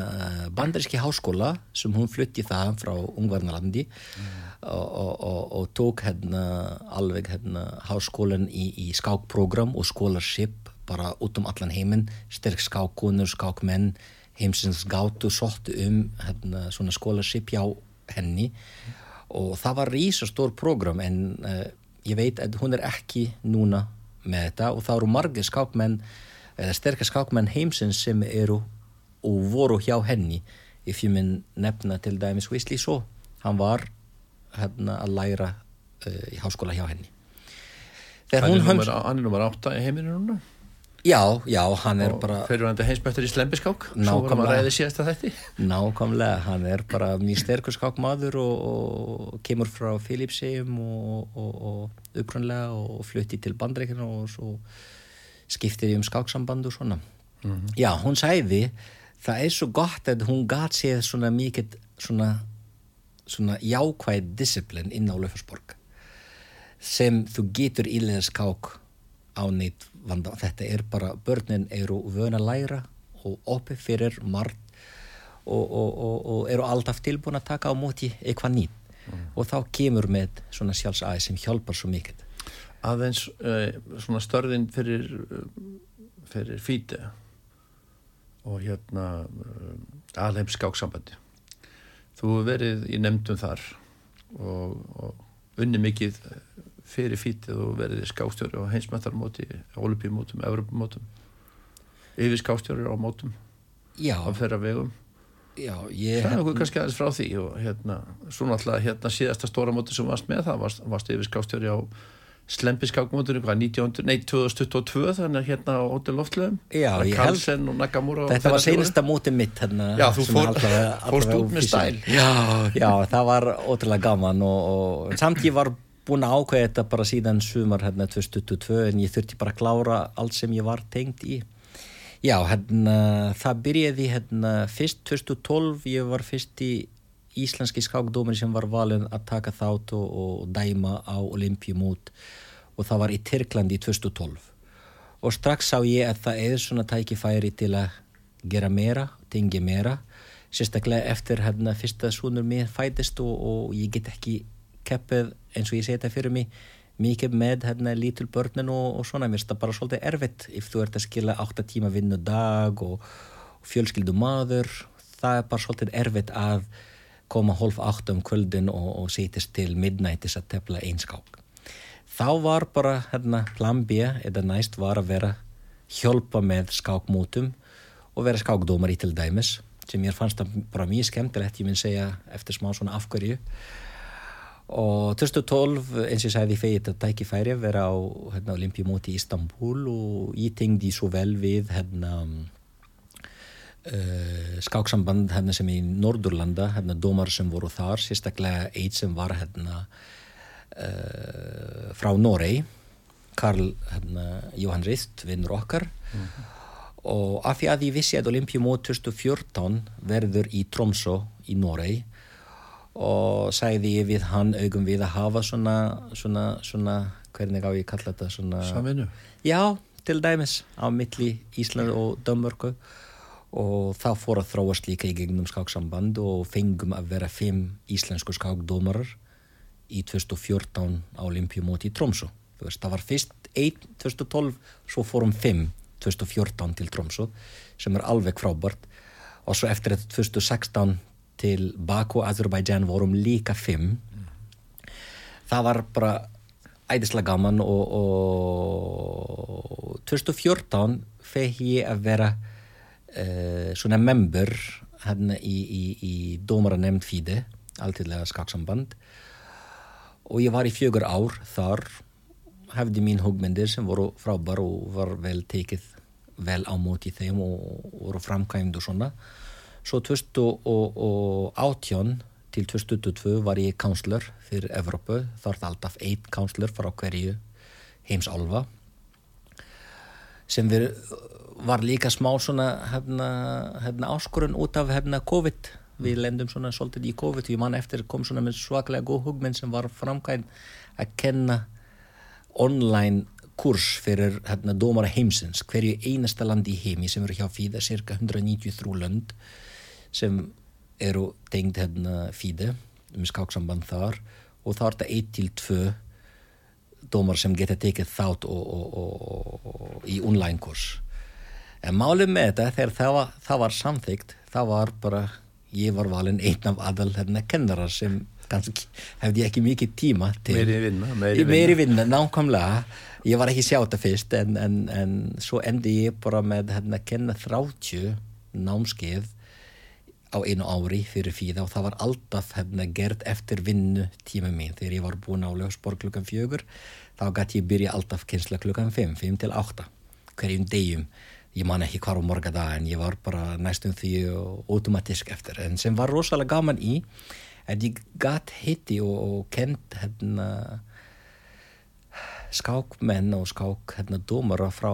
bandaríski háskóla sem hún flutti það frá Ungvarnalandi mm. og, og, og tók hérna, alveg hérna, háskólan í, í skákprogram og skólarship bara út um allan heiminn. Sterk skákkunur, skákmenn heimsins gátu sóttu um hérna, svona skólarship hjá henni. Og það var rísastór program en uh, ég veit að hún er ekki núna með þetta og þá eru margir skákmenn eða sterkar skákmenn heimsins sem eru og voru hjá henni if ég minn nefna til dæmis Wesley Shaw. Hann var hérna, að læra uh, í háskóla hjá henni. Þegar hann er nummer 8 í heiminu núna já, já, hann er og bara fyrirvændi heimsbættur í slembiskák svo vorum að Nákvæmlega. ræði síðast að þetta nákvæmlega, hann er bara mjög sterkur skákmaður og, og kemur frá Philipsheim og, og, og upprannlega og flutti til bandreikina og svo skiptir um skáksamband og svona. Já, hún sæði það er svo gott að hún gat séð svona mikið svona, svona jákvæð disciplin inn á Löfusborg sem þú getur ílega skák á neitt vanda þetta er bara, börnin eru vöna læra og opið fyrir margt og, og, og, og eru alltaf tilbúin að taka á móti eitthvað nýtt. Og þá kemur með svona sjálfsæði sem hjálpar svo mikið. Aðeins uh, svona störðin fyrir fyrir fíti og hérna uh, alheims skáksambandi þú verið í nefndum þar og, og unni mikið fyrir fítið og verið skákstjóri á heimsmættarmóti, olupíumótum, evropumótum yfir skákstjóri á mótum. Já, á þeirra vegum. Já, ég Það er okkur kannski aðeins frá því og hérna, svo náttúrulega hérna síðasta stóra móti sem varst með það varst, varst yfir skástjóri á slempiskákmótinu, hvað, 1900, nei, 2022 þannig hérna á Óttil Loftlöfum Já, ég held- Carlsen og Nakamura og Þetta var seinasta mótið mitt hérna, Já, þú fór- allavega- fórst út með stæl. Já, já, það var ótrúlega gaman og, og samt ég var búin að ákveða þetta bara síðan sumar hérna 2022 en ég þurfti bara að klára allt sem ég var tengt í. Já, hérna, það byrjaði hérna fyrst 2012, ég var fyrst í íslenski skákdómur sem var valin að taka þátt og, og dæma á Olympíumót og það var í Tyrklandi í 2012 og strax sá ég að það er svona tækifæri til að gera meira, tengja meira sérstaklega eftir hérna fyrsta svonur mér fætist og, og ég get ekki keppið eins og ég segi þetta fyrir mig mikið með hérna lítil börnin og, og svona, mér finnst það bara svolítið erfitt ef þú ert að skila 8 tíma vinnu dag og, fjölskyldu maður. Það er bara svolítið erfitt að koma hálf átt um kvöldin og, og setjast til midnættis að tefla einskák. Þá var bara hérna plan B eða næst var að vera hjálpa með skákmótum og vera skákdómar í til dæmis sem ég fannst það bara mjög skemmtilegt. Ég minn segja eftir smá svona afhverju og 2012 eins og ég sagði fegið þetta tækifæri að vera á hérna, Olympíumóti í Istanbul og ég tengdi svo vel við hérna uh, skáksamband hérna sem í Nordurlanda hérna dómar sem voru þar sérstaklega eitt sem var uh, frá Norei Karl hérna, Johan Rist vinnur okkar. Og af því að ég vissi að Olympíumót 2014 verður í Tromsø í Norei og sagði ég við hann augum við að hafa svona, svona, svona hvernig á ég kalla þetta svona, Samvinnu. já, til dæmis á milli Ísland og Dömörku og það fór að þróast líka í gegnum skáksamband og fengum að vera fimm íslensku skákdómarar í 2014 á Olympíumóti í veist, það var fyrst 1 2012 svo fórum 5 2014 til Tromsø sem er alveg frábært. Og svo eftir þetta 2016 til Baku, Azerbaijan vorum líka 5 það var bara æðislega gaman og, og 2014 fekk ég að vera uh, svona member hérna í, í, í dómara nefnd fíði alltilega skaksamband og ég var í fjögur ár þar hefði mín hugmyndir sem voru frábær og var vel tekið vel á móti þeim og voru framkæmd og svona svo 2018 til 2022 var ég counselor fyrir Evrópu, þar er alltaf einn counselor frá hverju heimsálfa sem við, var líka smá svona hefna, hefna áskorun út af hefna COVID. Við lendum svona svolítið í COVID. Og ég man eftir kom svona með svaklega góð hugmynd sem var framkvæmt að kenna online kurs fyrir hérna, dómara heimsins. Hverju einasta land í heimi sem eru hjá FIDE cirka 193 lönd sem eru tengd hérna FIDE með skáksamband þar og þá er þetta 1 til 2 dómar sem geta tekið þátt og, og, og, í online kurs. En málið með þetta þegar það var, það var samþygt það var bara, ég var valin einn af aðal hérna kennarar sem kannski hefði ekki mikið tíma til. Meiri vinna, meiri Í meiri vinna, nákvæmlega. Ég var ekki sjá þetta fyrst en, en, en svo endi ég bara með hérna að kenna 30 námskeið á einu ári fyrir fíða og það var alltaf hérna gert eftir vinnu tíma mín þegar ég var búin á lögsborg klukkan fjögur þá gæti ég byrja alltaf kynsla klukkan 5, 5 til 8 hverjum degjum ég man ekki hvar á morga dag en ég var bara næstum því automatisk eftir en sem var rosalega gaman í en ég gæti hitti og, og kent hérna skákmenn og skák hérna dómara frá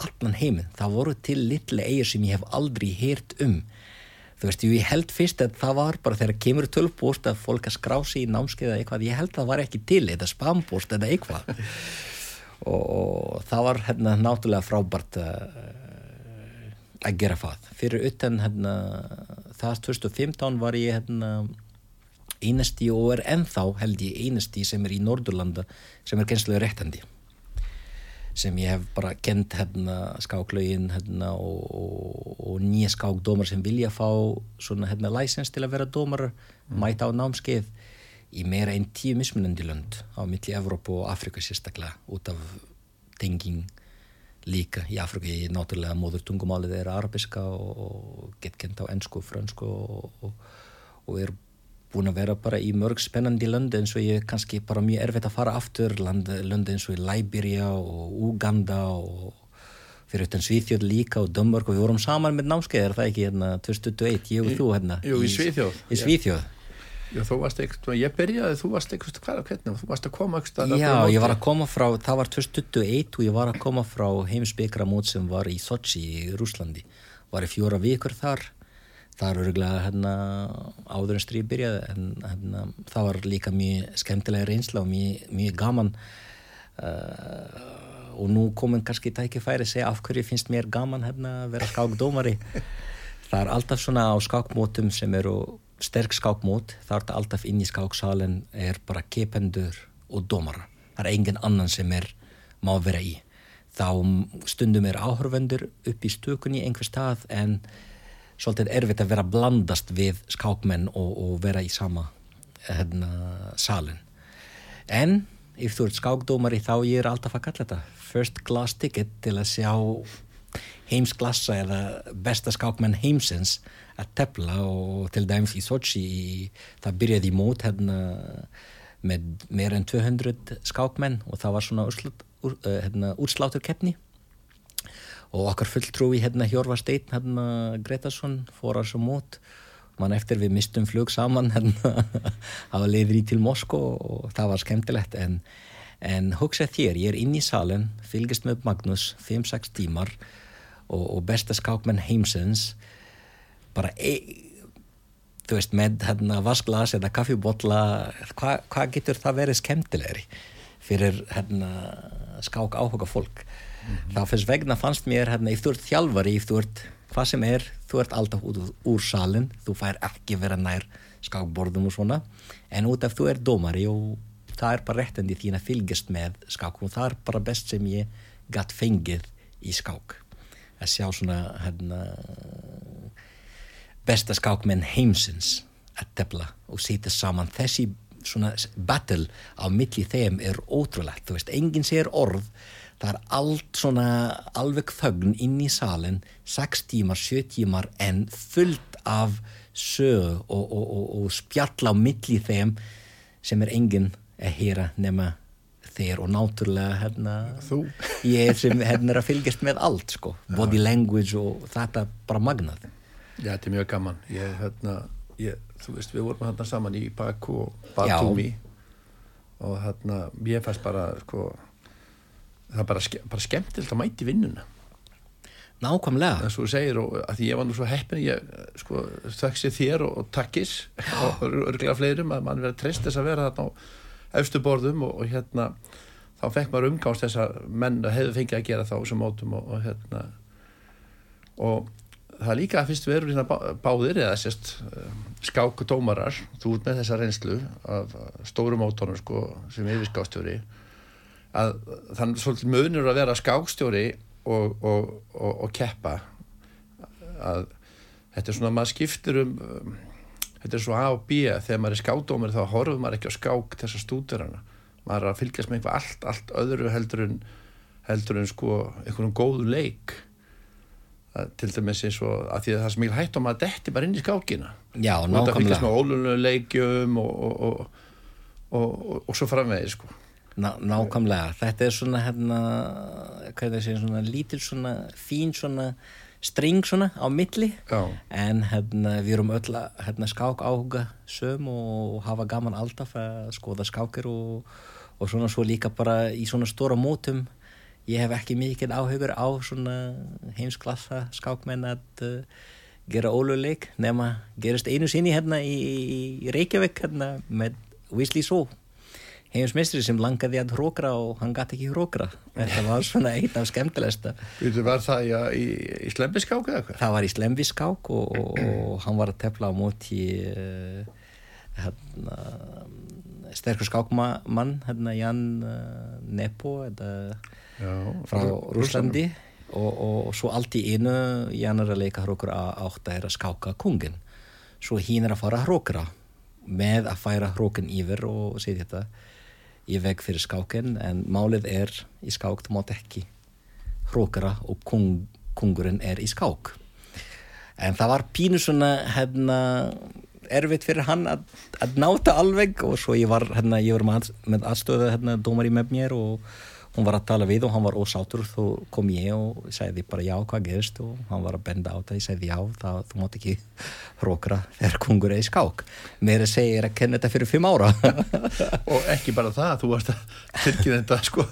allan heiminn. Það voru til litli eigir sem ég hef aldrei heyrt um. Þú veist, ég held fyrst að það var bara þegar kemur tölvbúst að fólk að skrá sig í námskeið eða eitthvað, ég held að það var ekki til eða spambúst eða eitthvað [LAUGHS] og, og það var hérna náttúrulega frábært að, að gera það. Fyrir utan hérna það 2015 var ég hérna einasti og er ennþá held ég einasti sem er í Nordurlanda sem er genslega réttandi sem ég hef bara kent hérna skáklaugin hérna og, og, og nýja skákdómar sem vilja fá svona hérna læsens til að vera dómar mm. mæta á námskeið í meira einn tíu mismunandi lönd á milli Evrópu og Afrika sérstaklega út af tenging líka í Afrika ég náttúrulega móður tungumálið er arabiska og, og get kent á ennsku, frönsku og er búin að vera bara í mörg spennandi löndi eins og ég kannski bara mjög erfitt að fara aftur. Löndi eins og í Læbyrja og Uganda og fyrir utan Svíþjóð líka og Dömörk og við vorum saman með námskeið er það ekki hérna 2021, ég og þú hérna Jú, í, í Svíþjóð Í Svíþjóð. Já, þú varst eitthvað, ég byrjaði, þú varst eitthvað, hvað er hvernig, þú varst að koma eitthvað Já, ég var að koma frá, það var 2021 og ég var að koma frá heimsbygramót sem var í Sochi í Rúslandi var í fjóra vikur þar það er öruglega hérna, áður en stríð byrjaði en hérna, það var líka mjög skemmtilega reynsla og mjög, mjög gaman. Uh, og nú komin kannski tækifæri að segja af hverju finnst mér gaman hérna, að vera skákdómari? [LAUGHS] Það er alltaf svona á skákmótum sem eru sterk skákmót það er alltaf inn í skáksalin er bara kependur og dómara. Það er engin annan sem er má vera í. Þá stundum er áhörvendur upp í stökunni einhver stað en svolítið erfitt að vera blandast við skákmenn og, og vera í sama hérna, salin en ef þú ert skákdómari þá ég er alltaf að kalla þetta first class ticket til að sjá heimsklassa eða besta skákmenn heimsins að tefla og til dæmis í Sochi það byrjaði í mót hérna, með meir en 200 skákmenn og það var svona hérna, úrsláturkeppni og okkar fulltrúi hérna Hjörvar Steinn hérna Gretarsson fór að svo mót. Mann eftir við mistum flug saman [LAUGHS] hérna hafa leiðri til Moskó og það var skemmtilegt. En, en hugsa þér, ég er inn í salen fylgist með Magnús 5-6 tímar og, og besta skákmenn heimsins. Bara e, þú veist með hérna vasklas eða kaffibotla hvað hva getur það verið skemmtilegri fyrir hérna skák áhuga fólk mm -hmm. þá fyrst vegna fannst mér hérna, ef þú ert þjálfari, ef þú ert hvað sem er, þú ert alltaf út úr salin þú fær ekki vera nær skákborðum og svona, en út af þú er dómari og það er bara réttandi þín að fylgjast með skák og það er bara best sem ég gætt fengið í skák að sjá svona hérna, besta skákmenn heimsins að tefla og sýta saman þessi svona battle á milli þeim er ótrúlegt, þú veist, enginn sér orð. Það er allt svona alveg þögn inn í salin 6 tímar, 7 tímar en fullt af sög og, og, og, og spjall á milli þeim sem er enginn að hýra nema þeir og náttúrulega hérna, ég sem hérna er að fylgjast með allt sko, body language og þetta bara magnað. Já, þetta er mjög gaman. Ég, hérna, ég, þú veist, við vorum hérna saman í Baku og Batumi. Og hérna, ég fæst bara sko það er bara, bara skemmtilt að mæti vinnuna. Nákvæmlega. Það er svo þú segir og að ég var nú svo heppin ég sko þöksi þér og, og takkis og örglega fleirum að mann verið að treysta þess að vera þarna á efstu borðum og, og hérna þá fekk maður umgáðst þess að menn hefur fengið að gera þá sem mótum og, og hérna. Og það er líka að fyrst við erum hérna báðir eða sérst skák og dómarar þú ert með þessa reynslu af stórum mótónum sko sem yfirskástjóri að þannig svolítið munur að vera skákstjóri og, og, og, og keppa að þetta er svona að maður skiptir um, um þetta er svo A og B þegar maður er skádómir þá horfum maður ekki á skák þessar stúdurana maður er að fylgjast með einhvað allt, allt öðru heldur en heldur en sko einhvern góðu leik til dæmis eins og að því að það mikil hægt om að detti bara inn í skákina Já, og það fylgjast nákvæmlega. með og, og, og, og, og, og svo framvegið sko Ná, nákvæmlega, þetta er svona hérna, hvað það sé, svona lítil svona fín svona string svona á milli Já. en hérna við erum öll að hérna, skák áhuga söm og hafa gaman alltaf að skoða skákir og, og svona svo líka bara í svona stóra mótum ég hef ekki mikið áhugur á svona heimsklassa skákmenn að uh, gera óluleik nema gerist einu sinni hérna í, í Reykjavík hérna með Weasley Só heimsmeistri sem langaði að hrókra og hann gæti ekki hrókra þetta var svona eitt af skemmtilegsta Þú var það í, í, í slembiskák eða hvað? það var í slemviskák og, og, og hann var að tefla á móti uh, hérna, sterkur skákmann hérna Jan uh, Nepo eða, Já, frá Rúslandi og, og, og svo allt í einu er að leika hrókur að átt að er að skáka kungin svo hín er að fara að hrókra með að færa hrókin yfir og setja þetta í veg fyrir skákin en málið er í skák þú mátt ekki hrókra og kung, kungurinn er í skák. En það var pínu svona hérna erfitt fyrir hann að, að náta alveg og svo ég var hérna, ég var með, aðstöðu hérna, dómari með mér og hún var að tala við og hann var ósátur þá kom ég og sagði bara já hvað gerist? Og hann var að benda á það ég sagði já það, þú mátt ekki [LAUGHS] hrókra þegar kungur er í skák. Mér er að segja ég er að kenna þetta fyrir fimm ára. [LAUGHS] Og ekki bara það, þú varst að fylgja þetta sko,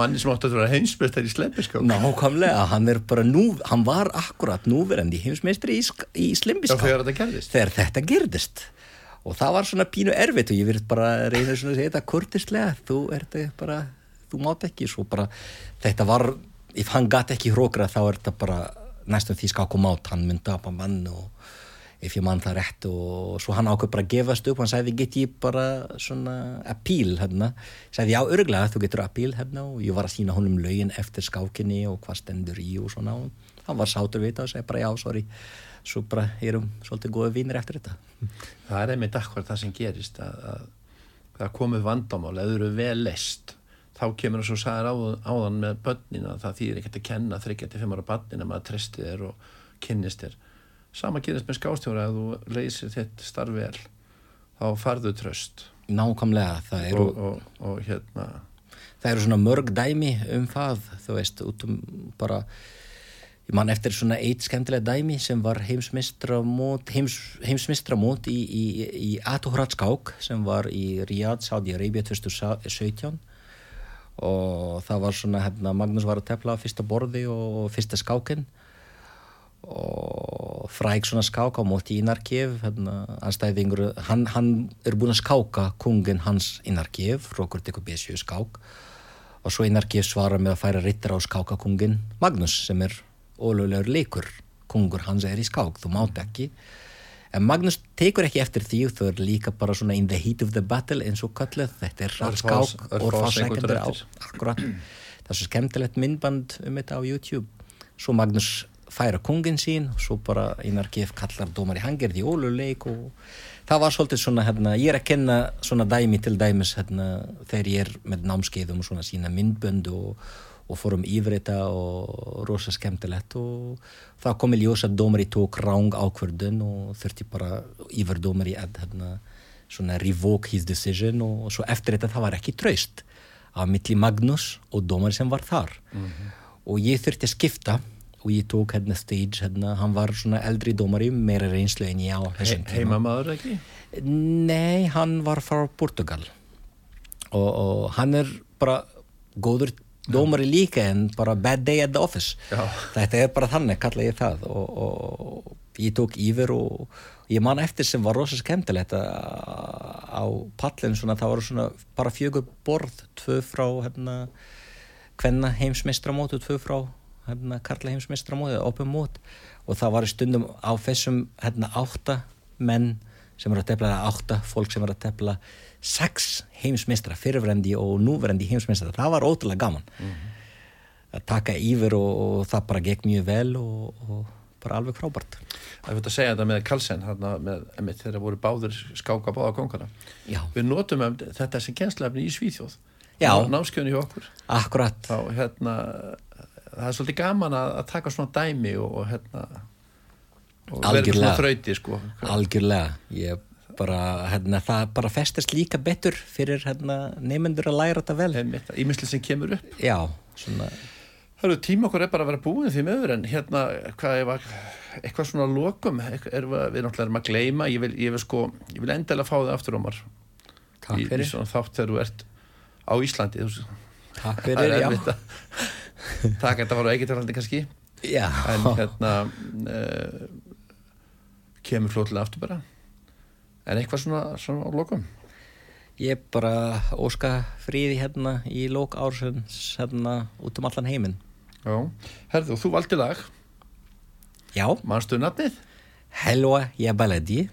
manni sem átti að vera heimsbestar í slembiskák nákvæmlega, hann er bara nú hann var akkurat núverandi heimsmeistri í, í Já, slimbiskák þegar þetta gerðist. Þegar þetta gerðist. Og það var svona pínu erfitt og ég verið bara reyna svona að segja þetta kurtislega þú ert bara, þú mátt ekki svo bara, þetta var ef hann gat ekki hrókra þá er þetta bara næstum því skák og mát, hann myndi að mann og ef ég mann það rétt og svo hann ákveð bara að gefast upp. Hann sagði get ég bara svona appeal hérna, sagði já örglega þú getur appeal hérna. Og ég var að sína honum lögin eftir skákinni og hvað stendur í og svona. Og hann var sátur við þetta og sagði bara já sorry. Svo bara erum svolítið góða vinnir eftir þetta. Það er einmitt akkur það sem gerist að, að það komið vandamál eða þau eru vel leist þá kemur það svo sagðar á, áðan með börnina það þýðir ekkert að kenna 35 ára börnina maður treysti þér og kynnist þér. Sama gerist með skástjóra að þú leysir þitt starf vel þá farðu tröst nákvæmlega það eru, og, og, og hérna það eru svona mörg dæmi um það þú veist út um bara ég man eftir svona eitt skemmtilega dæmi sem var heimsmistramót heims, heimsmistramót í, í, í Atuhratskák sem var í Riyadh, Saudi Arabia 2017 og það var svona hérna, Magnús var að tefla fyrsta borði og fyrsta skákinn. Og fræk svona skáka á móti Inarkiev hérna, hann, hann er búin að skáka kungin hans Inarkiev Rókur tekur B7 skák. Og svo Inarkiev svarar með að færa rittar á skákakungin Magnús sem er ólögulegur leikur. Kungur hans er í skák, þú mátt ekki en Magnús tekur ekki eftir því þú er líka bara svona in the heat of the battle eins og kallið, þetta er rætt Örfá- skák örfá og fá sekúndur sekundur á. akkurat, það er svo skemmtilegt myndband um þetta á YouTube. Svo Magnús færa kungin sín og svo bara einar gef kallar dómari hann gerði óluleik og það var svolítið svona hérna, ég er að kenna svona dæmi til dæmis hérna, þegar ég er með námskeiðum og svona sína myndbönd og, og fórum yfir þetta og rosa skemmtilegt og það kom í ljós að dómari tók ráng ákvörðun og þurfti bara yfir dómari að hérna, svona revoke his decision og svo eftir þetta það var ekki traust af milli Magnús og dómari sem var þar. Og ég þurfti að skipta og ég tók hérna stage hérna, hann var svona eldri dómari meira reynslu en ég á he, þessum tíma. heimamaður ekki? Nei, hann var frá Portugal. Og, og hann er bara góður dómari líka en bara bad day at the office. Já. þetta er bara þannig, kalla ég það. Og, og, og ég tók yfir og ég man eftir sem var rosa skemmtilegt að á pallin svona, það voru svona bara fjögur borð tvö frá hérna hvenna heimsmeistramótu, tvö frá hérna karla heimsmeistramóti, opum mót og það var í stundum á þessum hérna átta menn sem eru að tefla átta fólk sem eru að tefla sex heimsmeistra, fyrirverendi og núverendi heimsmeistra, það var ótrúlega gaman að taka yfir og, og það bara gekk mjög vel og, og bara alveg frábært Það er fyrir að segja þetta með Kalsen þeirra voru báður skáka báða kongana. Já, Við notum um þetta sem kjenslefni í Svíþjóð. Já. Námskjöðinu hjá okkur. akkurat Þá hérna, það er svolítið gaman að, að taka svona dæmi og, og hérna Algjörlega. svona þrauti sko Algjörlega, ég bara, hérna, það bara festast líka betur fyrir hérna, neymendur að læra þetta vel. ímisli sem kemur upp. Já, svona, Hörru, tíma okkur er bara að vera búin því meður en hérna, hvað er eitthvað svona lokum, er, við náttúrulega erum að gleyma, ég vil, ég vil sko ég vil endilega fá þig aftur Ómar. Takk í, í fyrir. svona þátt þegar þú ert á Íslandi þú, Takk það fyrir, já. taka þetta var á Egiltalandi kannski. Já, en hérna uh, kemur flótilega aftur bara en eitthvað svona, svona á lokum ég bara óska fríði hérna í lók ársins hérna út um allan heiminn. Já, herðu, þú valdi lag Já, mannstu nafnið? helva ég baladi.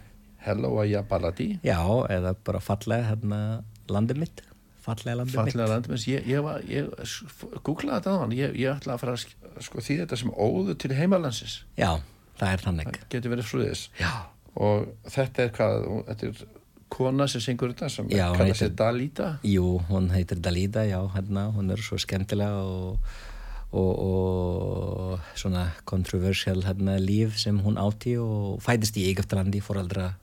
Hello Aya Baladi Já, eða bara fallega hérna landið mitt. Fallega landið mitt. fallega landumins ég, ég, var- ég googlaði þetta á hann ég, ég ætla að fara að sk- sko, því þetta sem óðu til heimalandsins Já, það er þannig. það getur verið frúðis Já, og þetta er hvað þetta er kona sem syngur þetta sem kallar sér Dalíta? Jú, hún heitir Dalida, já, hérna, hún er svo skemmtilega og, og, og svona kontroversial hérna líf sem hún átti og fætist í Egyptalandi fóraldra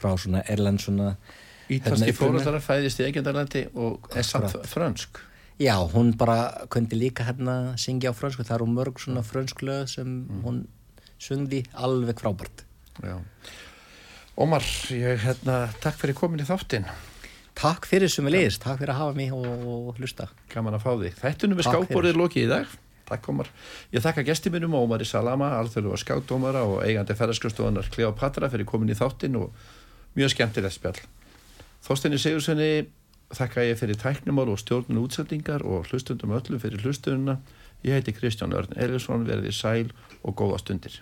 frá svona Erland svona Ítalski Hérna, fórhaldara fæðist í Egindalandi og er samt frönsk. Já, hún bara kundi líka hérna syngja á frönsku, það eru mörg svona frönsk lög sem hún sungdi alveg frábært. Já. Ómar, ég hérna takk fyrir komin í þáttin Takk fyrir sem við leiðist, takk fyrir að hafa mig og, og hlusta. gaman að fá þig. Þættunum við Takk skápborðið lokið í dag. Takk Ómar. Ég þakka gesti mínum Ómari Salama, alþjóðlega skápdómara og eigandi ferðarskjöfstofunar Kleopatra fyrir komin í þáttin og mjög skemmtilegt spjall. Þóstinni Sigurssoni þakka ég fyrir tæknumál og stjórnun útsendingar og hlustundum öllum fyrir hlustununa Ég heiti Kristján Örn Eljesson, verði sæl og góða stundir